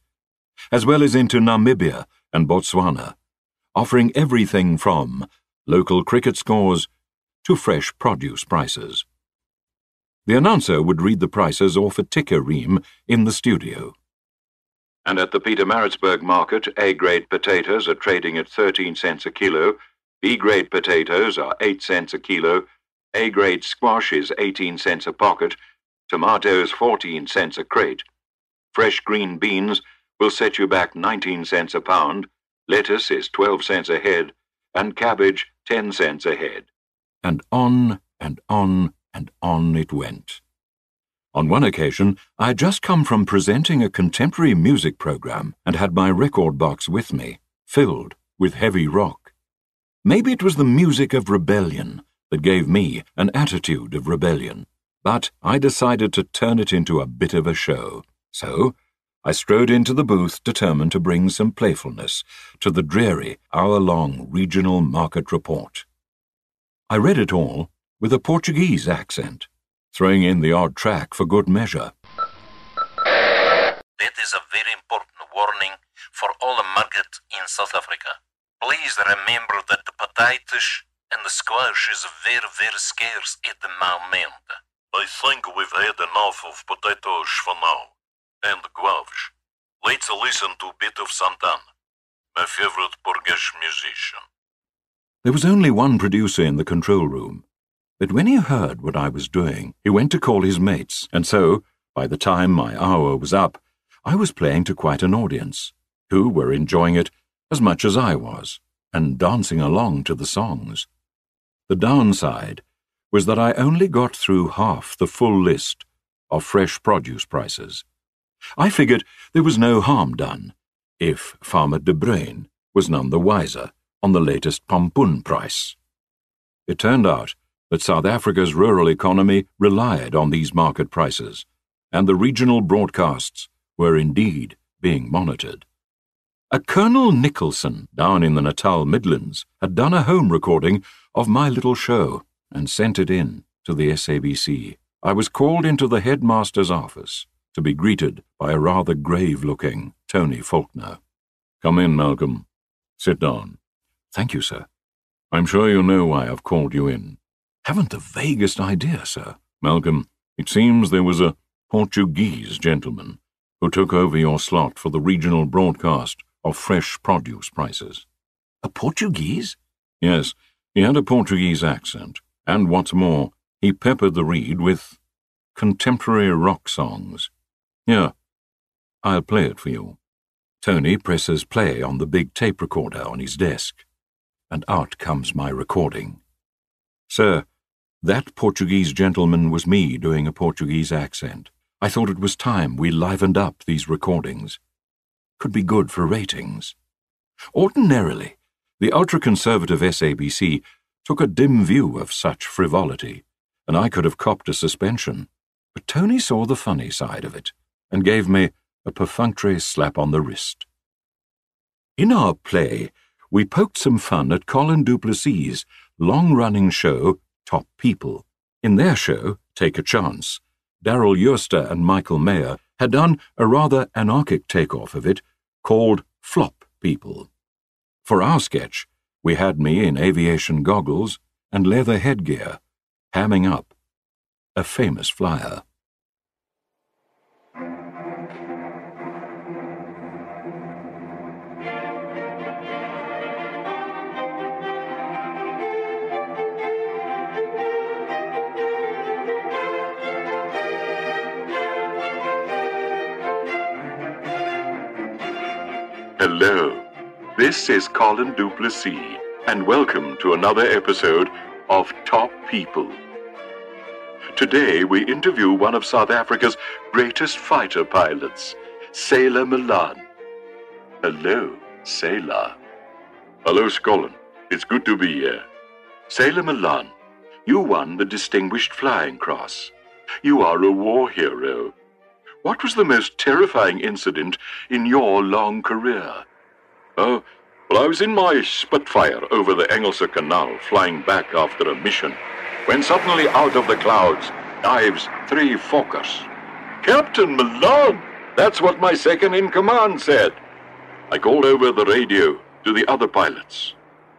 as well as into Namibia and Botswana, offering everything from local cricket scores to fresh produce prices. The announcer would read the prices off a ticker ream in the studio. And at the Pietermaritzburg market, A grade potatoes are trading at 13 cents a kilo, B grade potatoes are 8 cents a kilo, A grade squash is 18 cents a pocket, tomatoes 14 cents a crate. Fresh green beans will set you back 19 cents a pound, lettuce is 12 cents a head, and cabbage 10 cents a head. And on and on and on it went. On one occasion, I had just come from presenting a contemporary music program and had my record box with me, filled with heavy rock. Maybe it was the music of rebellion that gave me an attitude of rebellion, but I decided to turn it into a bit of a show. So, I strode into the booth determined to bring some playfulness to the dreary, hour long regional market report. I read it all with a Portuguese accent, throwing in the odd track for good measure. That is a very important warning for all the market in South Africa. Please remember that the potatoes and the squash is very, very scarce at the moment. I think we've had enough of potatoes for now and Guaves. Let's listen to a bit of Santana, my favorite Portuguese musician. There was only one producer in the control room, but when he heard what I was doing, he went to call his mates, and so, by the time my hour was up, I was playing to quite an audience, who were enjoying it as much as I was, and dancing along to the songs. The downside was that I only got through half the full list of fresh produce prices. I figured there was no harm done if Farmer De was none the wiser on the latest pompoen price. It turned out that South Africa's rural economy relied on these market prices, and the regional broadcasts were indeed being monitored. A Colonel Nicholson down in the Natal Midlands had done a home recording of my little show and sent it in to the SABC. I was called into the headmaster's office to be greeted by a rather grave looking Tony Faulkner. Come in, Malcolm. Sit down. Thank you, sir. I'm sure you know why I've called you in. Haven't the vaguest idea, sir. Malcolm, it seems there was a Portuguese gentleman who took over your slot for the regional broadcast of fresh produce prices. A Portuguese? Yes, he had a Portuguese accent, and what's more, he peppered the reed with contemporary rock songs. Here, I'll play it for you. Tony presses play on the big tape recorder on his desk, and out comes my recording. Sir, that Portuguese gentleman was me doing a Portuguese accent. I thought it was time we livened up these recordings. Could be good for ratings. Ordinarily, the ultra conservative SABC took a dim view of such frivolity, and I could have copped a suspension. But Tony saw the funny side of it and gave me a perfunctory slap on the wrist. In our play, we poked some fun at Colin Duplessis' long running show, Top People. In their show, Take a Chance, Daryl Eurster and Michael Mayer had done a rather anarchic takeoff of it called Flop People. For our sketch, we had me in aviation goggles and leather headgear, hamming up a famous flyer. Hello, this is Colin Duplessis, and welcome to another episode of Top People. Today we interview one of South Africa's greatest fighter pilots, Sailor Milan. Hello, Sailor. Hello, Colin. It's good to be here. Sailor Milan, you won the Distinguished Flying Cross. You are a war hero. What was the most terrifying incident in your long career? Oh, well, I was in my Spitfire over the Engelse Canal, flying back after a mission, when suddenly out of the clouds dives three Fokkers. Captain Milan! That's what my second in command said. I called over the radio to the other pilots.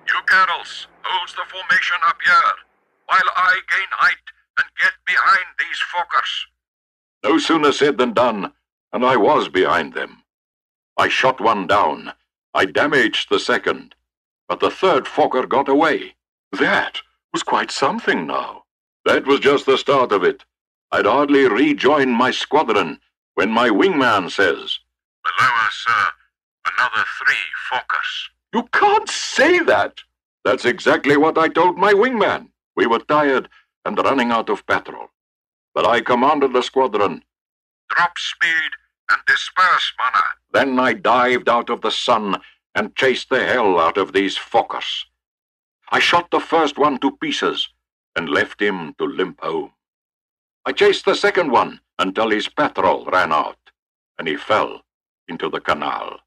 You girls, hold the formation up here, while I gain height and get behind these Fokkers. No sooner said than done, and I was behind them. I shot one down. I damaged the second, but the third Fokker got away. That was quite something now. That was just the start of it. I'd hardly rejoined my squadron when my wingman says, Below us, sir, another three Fokkers. You can't say that! That's exactly what I told my wingman. We were tired and running out of petrol. But I commanded the squadron. Drop speed and disperse, manna. Then I dived out of the sun and chased the hell out of these Fokkers. I shot the first one to pieces and left him to limp home. I chased the second one until his petrol ran out and he fell into the canal.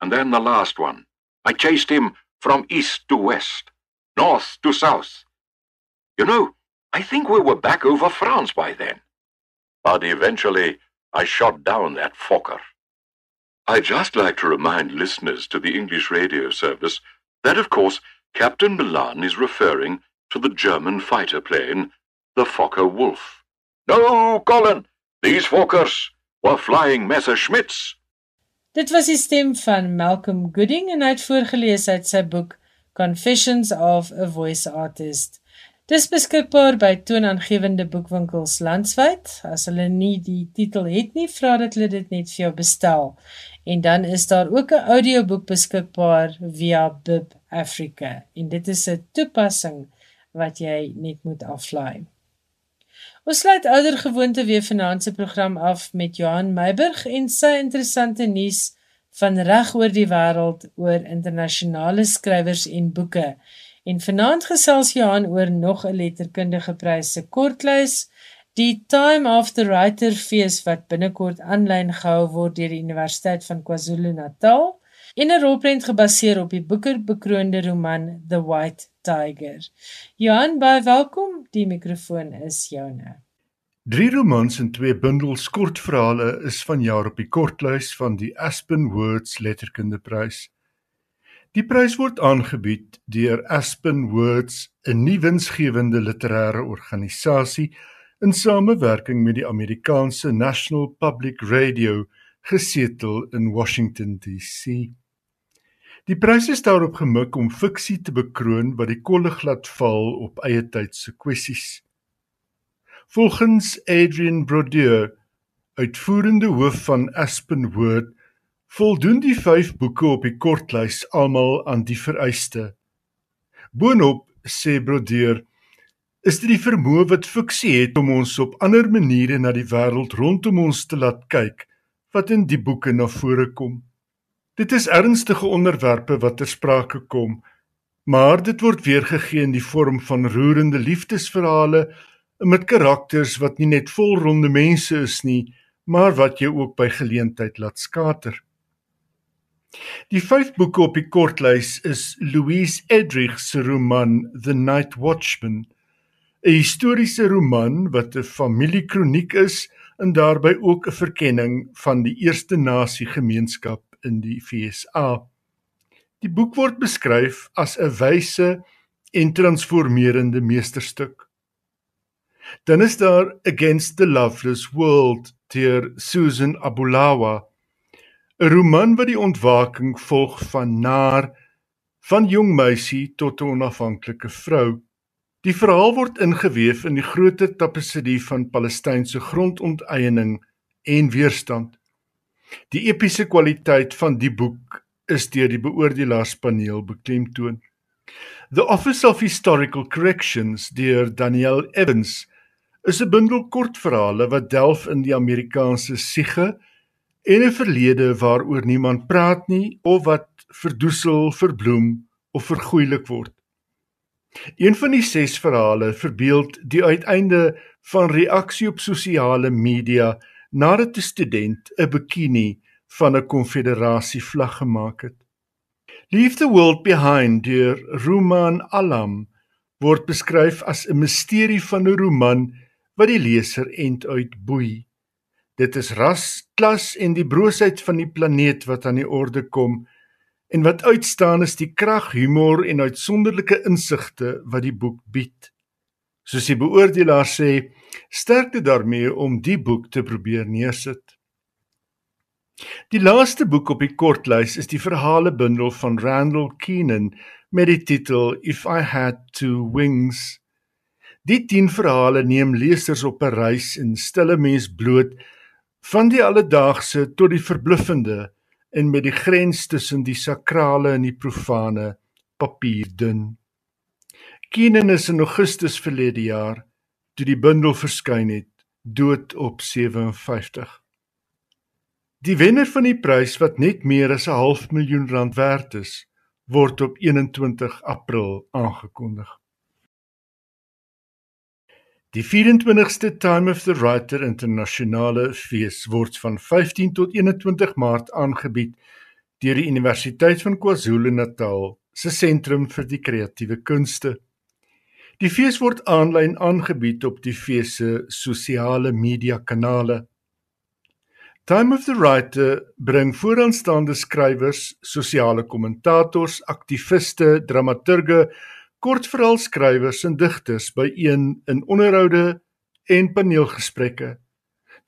And then the last one. I chased him from east to west, north to south. You know, I think we were back over France by then. But eventually, I shot down that Fokker. I'd just like to remind listeners to the English radio service that, of course, Captain Milan is referring to the German fighter plane, the Fokker Wolf. No, Colin, these Fokkers were flying Messerschmitts. Dit was die stem van Malcolm Gooding en hy het voorgeles uit sy boek Confessions of a Voice Artist. Dis beskikbaar by toonaangewende boekwinkels landwyd. As hulle nie die titel het nie, vra dat hulle dit net vir jou bestel. En dan is daar ook 'n audioboek beskikbaar via Bib Africa. En dit is 'n toepassing wat jy net moet aflaai. Ons sluit ouer gewoonte weer se program af met Johan Meiburg en sy interessante nuus van reg oor die wêreld oor internasionale skrywers en boeke. En vanaand gesels Johan oor nog 'n letterkundige prys se kortlys, die Time of the Writer fees wat binnekort aanlyn gehou word deur die Universiteit van KwaZulu-Natal, en 'n rolprent gebaseer op die boekerbekroonde roman The White Tiger. Johan, baie welkom. Die mikrofoon is joune. Drie romans en twee bundels kortverhale is vanjaar op die kortlys van die Aspen Words Letterkundeprys. Die prys word aangebied deur Aspen Words, 'n nuwe winsgewende literêre organisasie in samewerking met die Amerikaanse National Public Radio gesetel in Washington DC. Die prys is daarop gemik om fiksie te bekroon wat die kollig laat val op eie tyd se kwessies. Volgens Adrian Brodeur, uitvoerende hoof van Aspen Word, voldoen die 5 boeke op die kortlys almal aan die vereiste. Boonop sê Brodeur is dit die vermoë wat fiksie het om ons op ander maniere na die wêreld rondom ons te laat kyk wat in die boeke na vore kom. Dit is ernstige onderwerpe wat ter sprake kom, maar dit word weergegee in die vorm van roerende liefdesverhale met karakters wat nie net volronde mense is nie, maar wat jou ook by geleentheid laat skater. Die vyf boeke op die kortlys is Louise Edrich se roman The Night Watchman 'n historiese roman wat 'n familiekroniek is en daarbey ook 'n verkenning van die eerste nasie-gemeenskap in die FSA. Die boek word beskryf as 'n wyse en transformerende meesterstuk. Dan is daar Against the Loveless World deur Susan Abulawa, 'n roman wat die ontwaking volg van naar van jong meisie tot 'n onafhanklike vrou. Die verhaal word ingeweef in die groter tapisserie van Palestynse grondonteiening en weerstand. Die epiese kwaliteit van die boek is deur die beoordelaarspaneel beklemtoon. The Office of Historical Corrections deur Daniel Evans is 'n bundel kortverhale wat delf in die Amerikaanse siege en 'n verlede waaroor niemand praat nie of wat verdoesel, verbloem of vergoeilik word. Een van die ses verhale verbeeld die uiteinde van reaksie op sosiale media nadat 'n student 'n bikini van 'n konfederasie vlag gemaak het. Leave the World Behind deur Ruman Alam word beskryf as 'n misterie van 'n roman wat die leser end uit boei. Dit is ras, klas en die broosheid van die planeet wat aan die orde kom En wat uitstaan is die krag, humor en uitsonderlike insigte wat die boek bied. Soos die beoordelaar sê, sterkte daarmee om die boek te probeer neersit. Die laaste boek op die kortlys is die verhalebundel van Randall Keenan met die titel If I Had Two Wings. Die 10 verhale neem lesers op 'n reis en stille mens bloot van die alledaagse tot die verbluffende en met die grens tussen die sakrale en die profane papier dun. Keenan is in Augustus verlede jaar toe die bundel verskyn het, dood op 57. Die wenner van die prys wat net meer as 'n half miljoen rand werd is, word op 21 April aangekondig. Die 24ste Time of the Writer Internasionale Fees word van 15 tot 21 Maart aangebied deur die Universiteit van KwaZulu-Natal se sentrum vir die kreatiewe kunste. Die fees word aanlyn aangebied op die fees se sosiale media kanale. Time of the Writer bring vooraanstaande skrywers, sosiale kommentators, aktiviste, dramaturge kortverhaalskrywers en digters byeen in onderhoude en paneelgesprekke.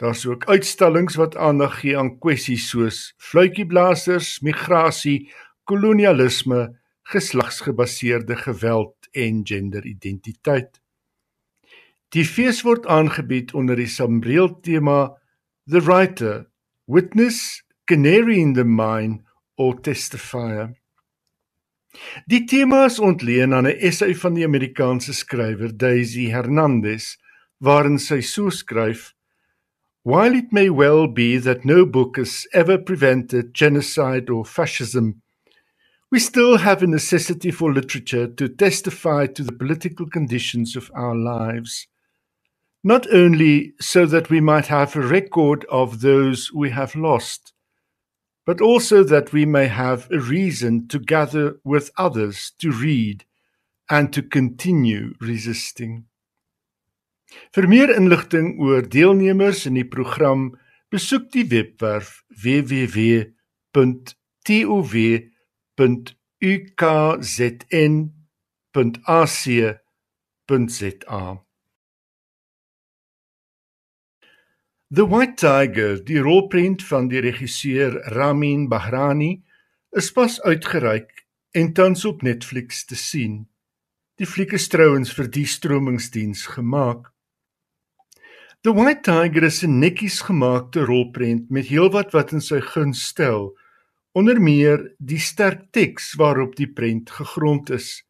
Daar's ook uitstallings wat aandag gee aan kwessies soos fluitjieblassers, migrasie, kolonialisme, geslagsgebaseerde geweld en genderidentiteit. Die fees word aangebied onder die sambreel tema The Writer, Witness, Canary in the Mine or Testifier. Die tema is ontleen aan 'n essay van die Amerikaanse skrywer Daisy Hernandez waarin sy so skryf: While it may well be that no book has ever prevented genocide or fascism, we still have a necessity for literature to testify to the political conditions of our lives. Not only so that we might have a record of those we have lost, but also that we may have a reason to gather with others to read and to continue resisting. Vir meer inligting oor deelnemers in die program, besoek die webwerf www.tov.ukzn.ac.za. The White Tiger, die rolprent van die regisseur Ramin Bahrani, is pas uitgereik en tans op Netflix te sien. Die fliek is trouens vir die stromingsdiens gemaak. The White Tiger is 'n netjies gemaakte rolprent met heelwat wat in sy guns stel, onder meer die sterk teks waarop die prent gegrond is.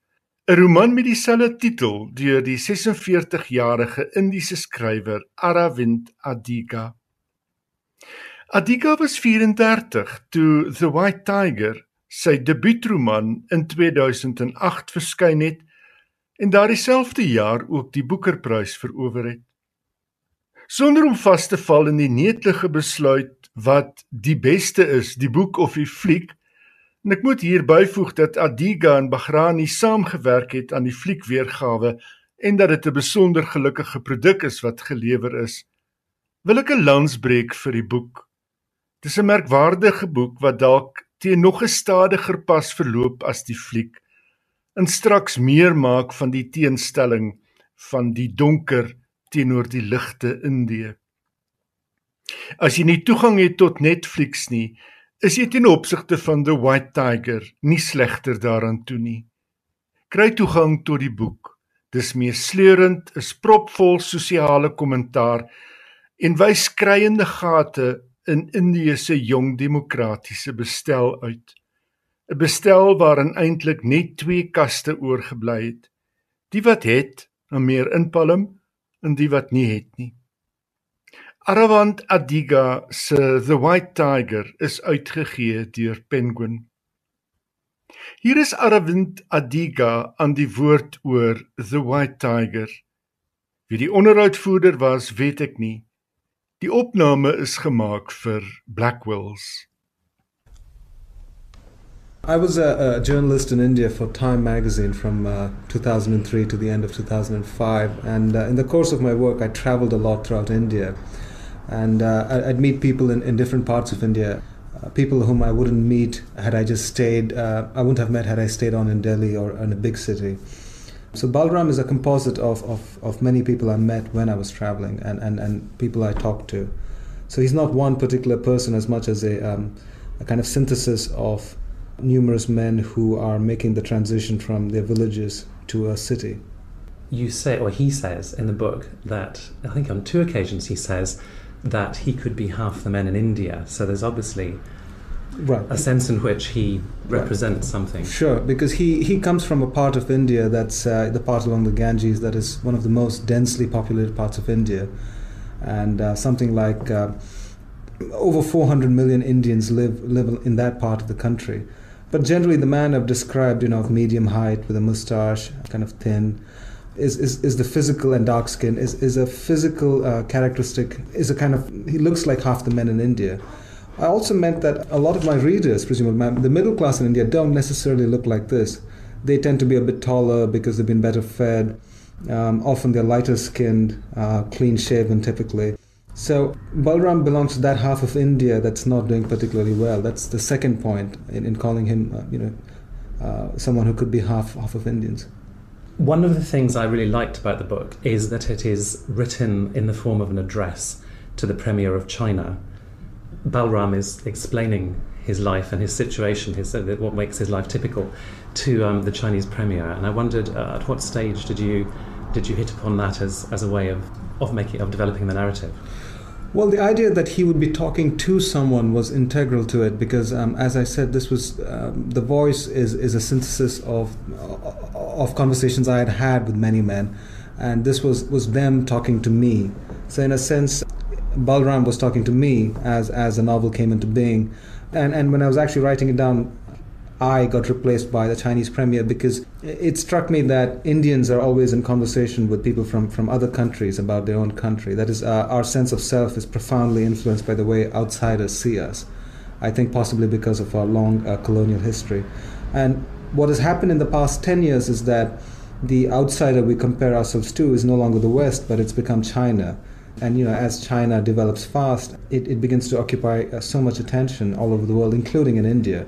'n Roman met dieselfde titel deur die 46-jarige Indiese skrywer Aravind Adiga. Adiga was 34 toe The White Tiger, sy debuutroman in 2008 verskyn het en daardie selfde jaar ook die Boekerprys verower het sonder om vas te val in die netelige besluit wat die beste is, die boek of die fliek. En ek moet hier byvoeg dat Adiga en Bagrani saamgewerk het aan die fliekweergawe en dat dit 'n besonder gelukkige produk is wat gelewer is. Wil ek 'n lans breek vir die boek. Dis 'n merkwaardige boek wat dalk teen nog 'n stadiger pas verloop as die fliek en straks meer maak van die teenstelling van die donker teenoor die ligte Indië. As jy nie toegang het tot Netflix nie, is jy ten opsigte van The White Tiger nie slegter daaraan toe nie. Kry toegang tot die boek. Dis meer sleurend, is propvol sosiale kommentaar en wys skreiende gate in Indië se jong demokratiese bestel uit. 'n Bestel waarin eintlik net twee kaste oorgebly het. Die wat het, 'n meer inpalm en die wat nie het nie. Aravand Adiga se The White Tiger is uitgegee deur Penguin. Hier is Aravind Adiga aan die woord oor The White Tiger. Wie die onderhoudvoerder was, weet ek nie. Die opname is gemaak vir Blackwells. I was a, a, journalist in India for Time magazine from uh, 2003 to the end of 2005. And uh, in the course of my work, I traveled a lot throughout India. And uh, I'd meet people in, in, different parts of India, uh, people whom I wouldn't meet had I just stayed, uh, I wouldn't have met had I stayed on in Delhi or in a big city. So Balram is a composite of, of, of many people I met when I was traveling and, and, and people I talked to. So he's not one particular person as much as a, um, a kind of synthesis of numerous men who are making the transition from their villages to a city. You say, or he says in the book, that I think on two occasions he says that he could be half the men in India. So there's obviously right. a sense in which he represents right. something. Sure, because he, he comes from a part of India that's uh, the part along the Ganges that is one of the most densely populated parts of India. And uh, something like uh, over 400 million Indians live, live in that part of the country. But generally, the man I've described, you know, of medium height with a mustache, kind of thin, is, is, is the physical and dark skin, is, is a physical uh, characteristic, is a kind of, he looks like half the men in India. I also meant that a lot of my readers, presumably the middle class in India, don't necessarily look like this. They tend to be a bit taller because they've been better fed. Um, often they're lighter skinned, uh, clean shaven typically. So Balram belongs to that half of India that's not doing particularly well. That's the second point in, in calling him, uh, you know, uh, someone who could be half half of Indians. One of the things I really liked about the book is that it is written in the form of an address to the Premier of China. Balram is explaining his life and his situation, his, uh, what makes his life typical, to um, the Chinese Premier. And I wondered, uh, at what stage did you did you hit upon that as, as a way of, of making of developing the narrative? Well, the idea that he would be talking to someone was integral to it because, um, as I said, this was um, the voice is, is a synthesis of of conversations I had had with many men, and this was was them talking to me. So, in a sense, Balram was talking to me as as the novel came into being, and and when I was actually writing it down, I got replaced by the Chinese premier because it struck me that Indians are always in conversation with people from, from other countries about their own country. That is, uh, our sense of self is profoundly influenced by the way outsiders see us. I think possibly because of our long uh, colonial history. And what has happened in the past 10 years is that the outsider we compare ourselves to is no longer the West, but it's become China. And you know, as China develops fast, it, it begins to occupy uh, so much attention all over the world, including in India.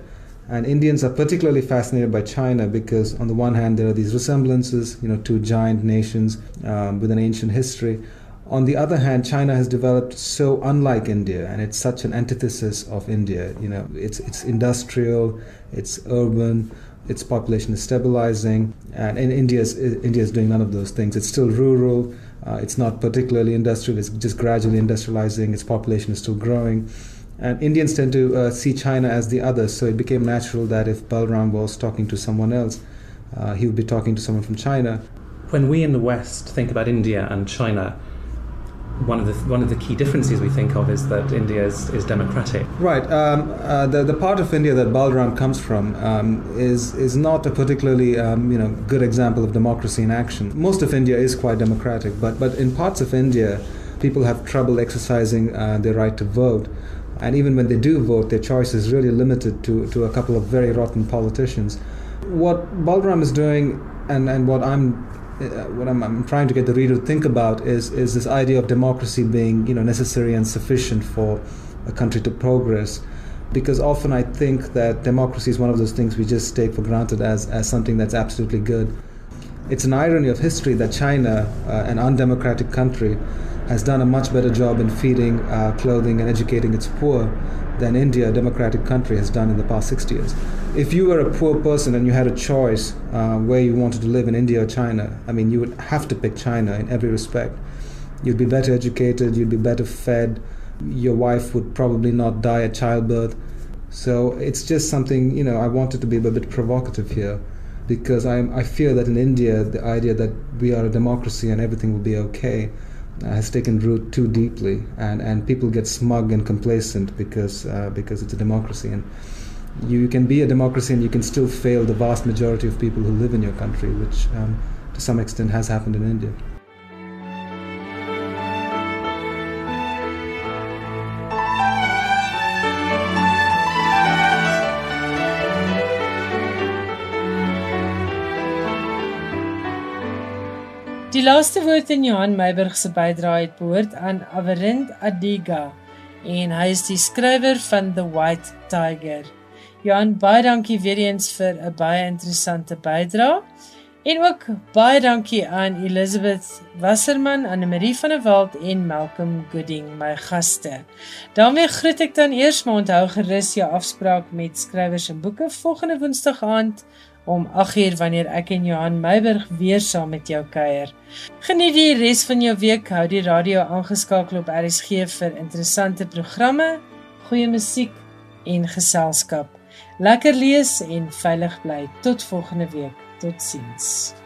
And Indians are particularly fascinated by China because, on the one hand, there are these resemblances, you know, to giant nations um, with an ancient history. On the other hand, China has developed so unlike India, and it's such an antithesis of India. You know, it's it's industrial, it's urban, its population is stabilizing, and in India is India is doing none of those things. It's still rural. Uh, it's not particularly industrial. It's just gradually industrializing. Its population is still growing. And Indians tend to uh, see China as the other, so it became natural that if Balram was talking to someone else, uh, he would be talking to someone from China. When we in the West think about India and China, one of the one of the key differences we think of is that India is, is democratic. Right. Um, uh, the the part of India that Balram comes from um, is is not a particularly um, you know good example of democracy in action. Most of India is quite democratic, but but in parts of India, people have trouble exercising uh, their right to vote. And even when they do vote, their choice is really limited to, to a couple of very rotten politicians. What Balram is doing, and, and what I'm uh, what I'm, I'm, trying to get the reader to think about is is this idea of democracy being you know necessary and sufficient for a country to progress because often I think that democracy is one of those things we just take for granted as, as something that's absolutely good. It's an irony of history that China, uh, an undemocratic country, has done a much better job in feeding, uh, clothing, and educating its poor than India, a democratic country, has done in the past 60 years. If you were a poor person and you had a choice uh, where you wanted to live in India or China, I mean, you would have to pick China in every respect. You'd be better educated, you'd be better fed, your wife would probably not die at childbirth. So it's just something, you know, I wanted to be a bit provocative here because I, I fear that in India, the idea that we are a democracy and everything will be okay has taken root too deeply, and, and people get smug and complacent because uh, because it's a democracy, and you can be a democracy and you can still fail the vast majority of people who live in your country, which um, to some extent has happened in India. Laaste woord in Johan Meiburg se bydrae het behoort aan Averind Adiga en hy is die skrywer van The White Tiger. Johan, baie dankie weer eens vir 'n baie interessante bydrae. En ook baie dankie aan Elizabeth Wasserman, Anne Marie van der Walt en Malcolm Gooding, my gaste. daarmee groet ek dan eers maar onthou gerus jou afspraak met skrywers en boeke volgende Woensdag aand om 8uur wanneer ek en Johan Meiburg weer saam met jou kuier. Geniet die res van jou week. Hou die radio aangeskakel op RSG vir interessante programme, goeie musiek en geselskap. Lekker lees en veilig bly. Tot volgende week. Totsiens.